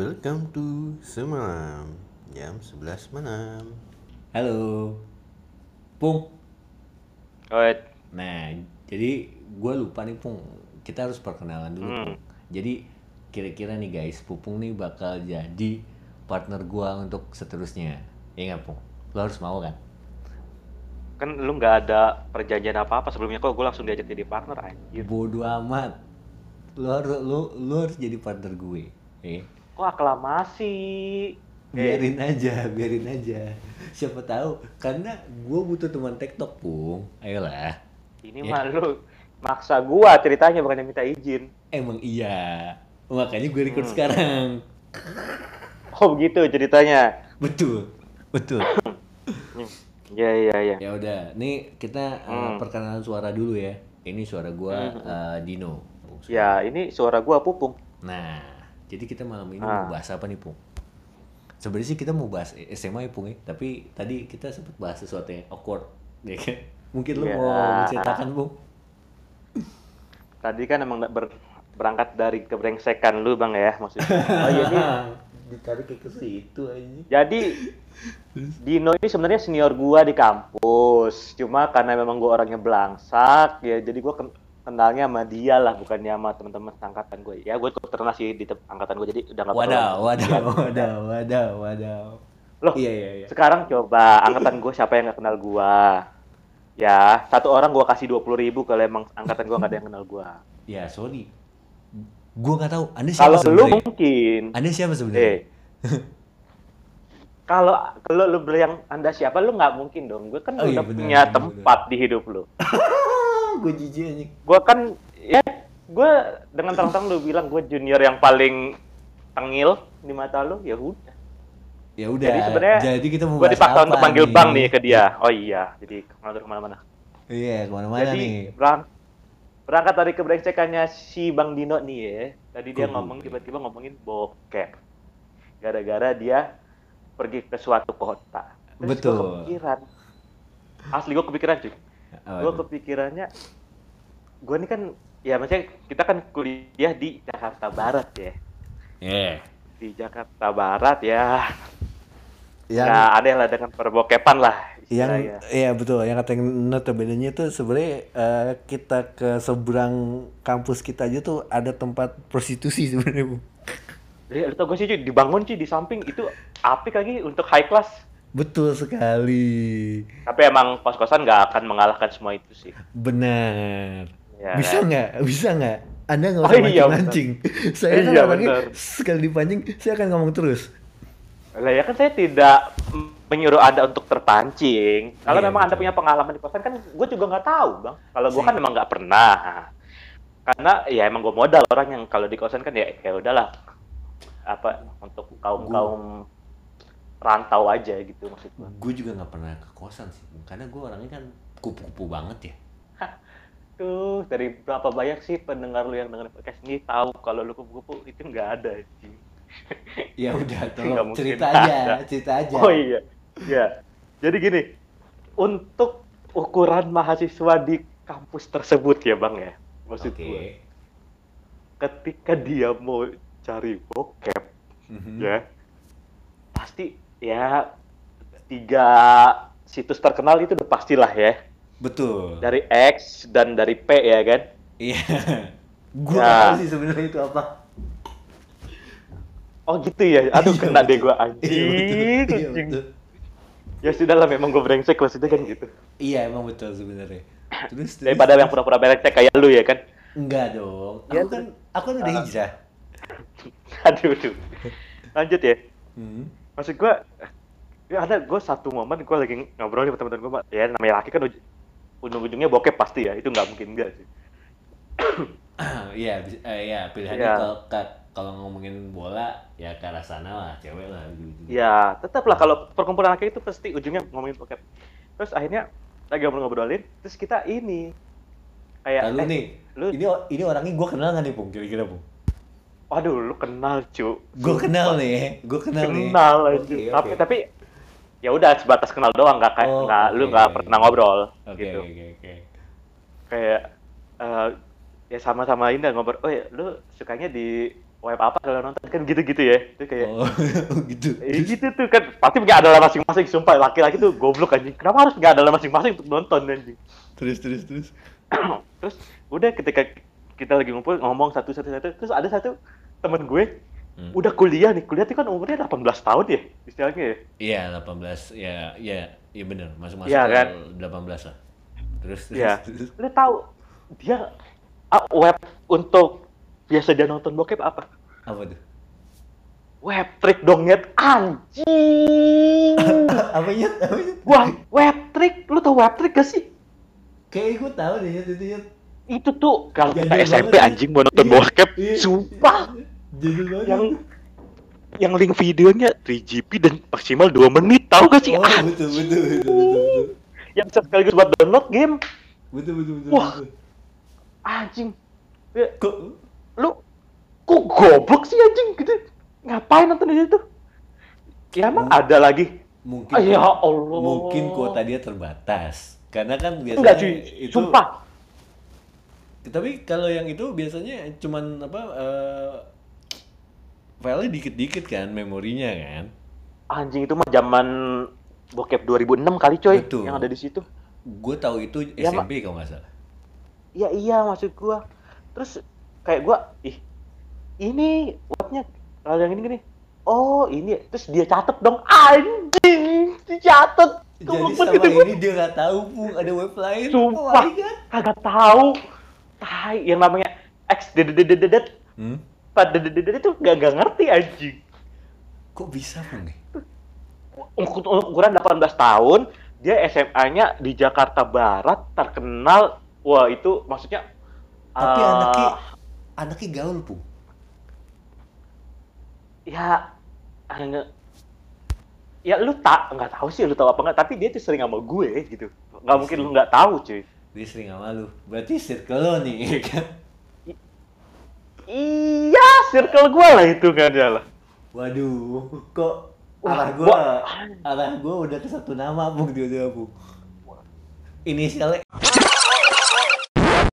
Welcome to Semalam Jam 11 malam Halo, Pung. Oh, Nah, jadi gue lupa nih Pung. Kita harus perkenalan dulu. Hmm. Pung. Jadi kira-kira nih guys, Pupung nih bakal jadi partner gua untuk seterusnya. Iya nggak Pung? Lo harus mau kan? kan lu nggak ada perjanjian apa-apa sebelumnya kok gue langsung diajak jadi partner anjir. Bodoh amat. Lo harus lo, lo harus jadi partner gue. Eh, Kok aklamasi? biarin aja, biarin aja. Siapa tahu karena gue butuh teman TikTok, Pung. Ayolah. Ini Ya. mah lu maksa gua ceritanya bukannya minta izin. Emang iya. Makanya gue record Hmm. sekarang. Oh begitu ceritanya. Betul. Betul. Iya iya iya. Ya udah, nih kita uh, Hmm. perkenalan suara dulu ya. Ini suara gua Hmm. uh, Dino. Ya ini suara gua pupung. Nah, jadi kita malam ini Ah. mau bahas apa nih, Pung? Sebenarnya sih kita mau bahas SMA ya, Pung ya. Tapi tadi kita sempat bahas sesuatu yang awkward, ya kan? Mungkin lu Ya. mau menceritakan, Pung? Tadi kan emang ber- berangkat dari kebrengsekan lu bang ya maksudnya. Oh iya nih. Ditarik ke situ aja. Jadi Dino ini sebenarnya senior gua di kampus. Cuma karena memang gua orangnya belangsak ya jadi gua kenalnya sama dia lah bukannya sama teman-teman angkatan gue. Ya gue ikut sih di angkatan gue jadi udah nggak perlu. Wadah, wadah, wadah, wadah, wadah. Loh, Iya, iya, iya. sekarang coba angkatan gue siapa yang nggak kenal gua? Ya, satu orang gua kasih dua puluh ribu kalau emang angkatan gua nggak ada yang kenal gua. Ya, sorry. Gua nggak tahu. Anda siapa Kalau lu mungkin, Anda siapa sebenarnya? eh, kalau kalau lu bilang anda siapa, lu nggak mungkin dong. Gue kan Oh iya, udah benar, punya benar, tempat di hidup lu. gue jijik anjing. Gue kan, ya, gue dengan terang-terang lu bilang gue junior yang paling tengil di mata lu, ya udah. Ya udah. Jadi sebenarnya jadi kita mau gue dipaksa untuk panggil bang nih ke dia. Oh iya, jadi ngatur ke mana-mana. Iya, ke mana-mana Jadi nih. berang- berangkat dari kebrengsekannya si Bang Dino nih ya. Tadi dia Kubu. ngomong tiba-tiba ngomongin bokep. Gara-gara dia pergi ke suatu kota. Terus Betul. Gua kepikiran. Asli gue kepikiran cuy. Apa Gue tuh? kepikirannya gue ini kan ya maksudnya kita kan kuliah di Jakarta Barat ya. Iya. Di Jakarta Barat ya. Yang Nggak ada yang lah dengan perbokepan lah. yang iya betul, yang kata yang notabene itu sebenarnya eh, kita ke seberang kampus kita aja tuh ada tempat prostitusi sebenarnya, Bu. Jadi, lu tau gue sih cuy, dibangun cuy di samping itu apik lagi untuk high class. Betul sekali. Tapi emang kos-kosan nggak akan mengalahkan semua itu sih. Benar. Ya, Bisa kan? nggak? Bisa nggak? Anda nggak Oh usah iya, mancing-mancing. saya kan Iya, orangnya benar. sekali dipancing, saya akan ngomong terus. Lah ya kan saya tidak menyuruh Anda untuk terpancing. Kalau Iya, memang Anda betul. punya pengalaman di kosan kan gue juga nggak tahu, Bang. Kalau gue kan memang nggak pernah. Karena ya emang gue modal orang yang kalau di kosan kan ya ya udahlah apa untuk kaum-kaum rantau aja gitu maksud gue. Gue juga nggak pernah ke kosan sih, karena gue orangnya kan kupu-kupu banget ya. Tuh, dari berapa banyak sih pendengar lu yang dengerin podcast ini tahu kalau lu kupu-kupu itu nggak ada sih. Ya udah, tolong cerita ada. aja, cerita aja. Oh iya, ya. Jadi gini, untuk ukuran mahasiswa di kampus tersebut ya bang ya, maksud Oke. gue, ketika dia mau cari bokep, Mhm. ya, pasti ya tiga situs terkenal itu udah pastilah ya, Betul. dari X dan dari P ya kan. Iya. Gue Ya. tahu sih sebenarnya itu apa. Oh gitu ya, aduh Iya, kena deh gue Iya, anjing, betul. Iya, betul. Ya sudah lah, memang gue brengsek maksudnya kan gitu. Iya, emang betul sebenarnya. Terus, terus Daripada yang pura-pura brengsek kayak lu ya kan. enggak dong. Ya, Aku kan aku kan udah Ah. hijrah. Aduh, aduh. Lanjut ya. Hmm. Maksud gua ya ada gue satu momen gue lagi ngobrol sama teman-teman gue ya namanya laki kan uj- ujung-ujungnya bokep pasti ya itu nggak mungkin enggak sih Iya, bis- eh, iya pilihannya Iya. kalau ka- kalau ngomongin bola ya ke arah sana lah, cewek lah gitu. ya tetap lah kalau perkumpulan laki itu pasti ujungnya ngomongin bokep terus akhirnya lagi ngobrol-ngobrolin terus kita ini kayak Lalu eh, nih, lu ini ini orangnya gue kenal nggak nih, Pung? Kira-kira, Pung? Waduh lu kenal cu Gue kenal nih, gue kenal nih. kenal aja Oke, tapi oke. tapi ya udah sebatas kenal doang nggak kayak Oh, nggak lu oke. nggak pernah ngobrol Oke, gitu oke, oke. kayak eh, ya sama-sama ini ngobrol oh ya lu sukanya di web apa kalau nonton kan gitu-gitu ya itu kayak Oh, gitu. Eh, gitu tuh kan pasti punya adalah masing-masing sumpah laki-laki tuh goblok anjing kenapa harus punya adalah masing-masing untuk nonton anjing Terus terus terus. terus udah ketika kita lagi ngumpul ngomong satu satu satu terus ada satu temen gue Hmm. udah kuliah nih kuliah tuh kan umurnya 18 tahun ya istilahnya ya Iya, 18. Ya, ya, iya benar. Masuk-masuk Iya, ke kan? 18 lah. Terus terus. Iya. terus. lu tahu dia web untuk biasa dia nonton bokep apa Apa tuh? web trick dong Nyet. anjing Apa ya? Apa ya? wah web trick lu tau web trick gak sih Kayak gue tahu deh ya itu ya. itu tuh kalau kita SMP anjing mau nonton Iya, bokep iya. sumpah Jadul banget. yang yang link videonya 3GP dan maksimal 2 menit tahu gak sih Oh, betul betul betul betul. betul. yang bisa sekaligus buat download game Betul betul betul. Wah. betul. anjing Ya, Kok lu kok goblok sih anjing gitu ngapain nonton itu ya emang ada lagi mungkin Ah, ya Allah mungkin kuota dia terbatas. Karena kan biasanya enggak cuy itu sumpah Tapi kalau yang itu biasanya cuman apa eh file dikit-dikit kan memorinya kan. anjing itu mah zaman bokep 2006 kali coy Betul. yang ada di situ Gue tahu itu Ya, SMP kalau nggak salah. iya iya maksud gua terus kayak gua ih ini webnya kalau yang ini gini oh ini ya. terus dia catet dong anjing dicatet Jadi sama banget itu. ini dia nggak tahu pun ada web lain. Sumpah. Oh kagak tahu tai yang namanya X dededededet Hmm? Pada dedededet itu gak, gak ngerti anjing Kok bisa nih? Ukur- ukuran 18 tahun dia SMA-nya di Jakarta Barat terkenal wah itu maksudnya Tapi eh, anaknya anaknya gaul pun. ya ya lu tak nggak tahu sih lu tahu apa nggak tapi dia tuh sering sama gue gitu nggak mungkin lu nggak tahu cuy Dia sering sama lu. Berarti circle lo nih, ya kan? Iya circle gue lah itu kan ya lah Waduh, kok arah gua, gua- arah gua udah ke satu nama, Bung, tiba-tiba, Bung. Inisialnya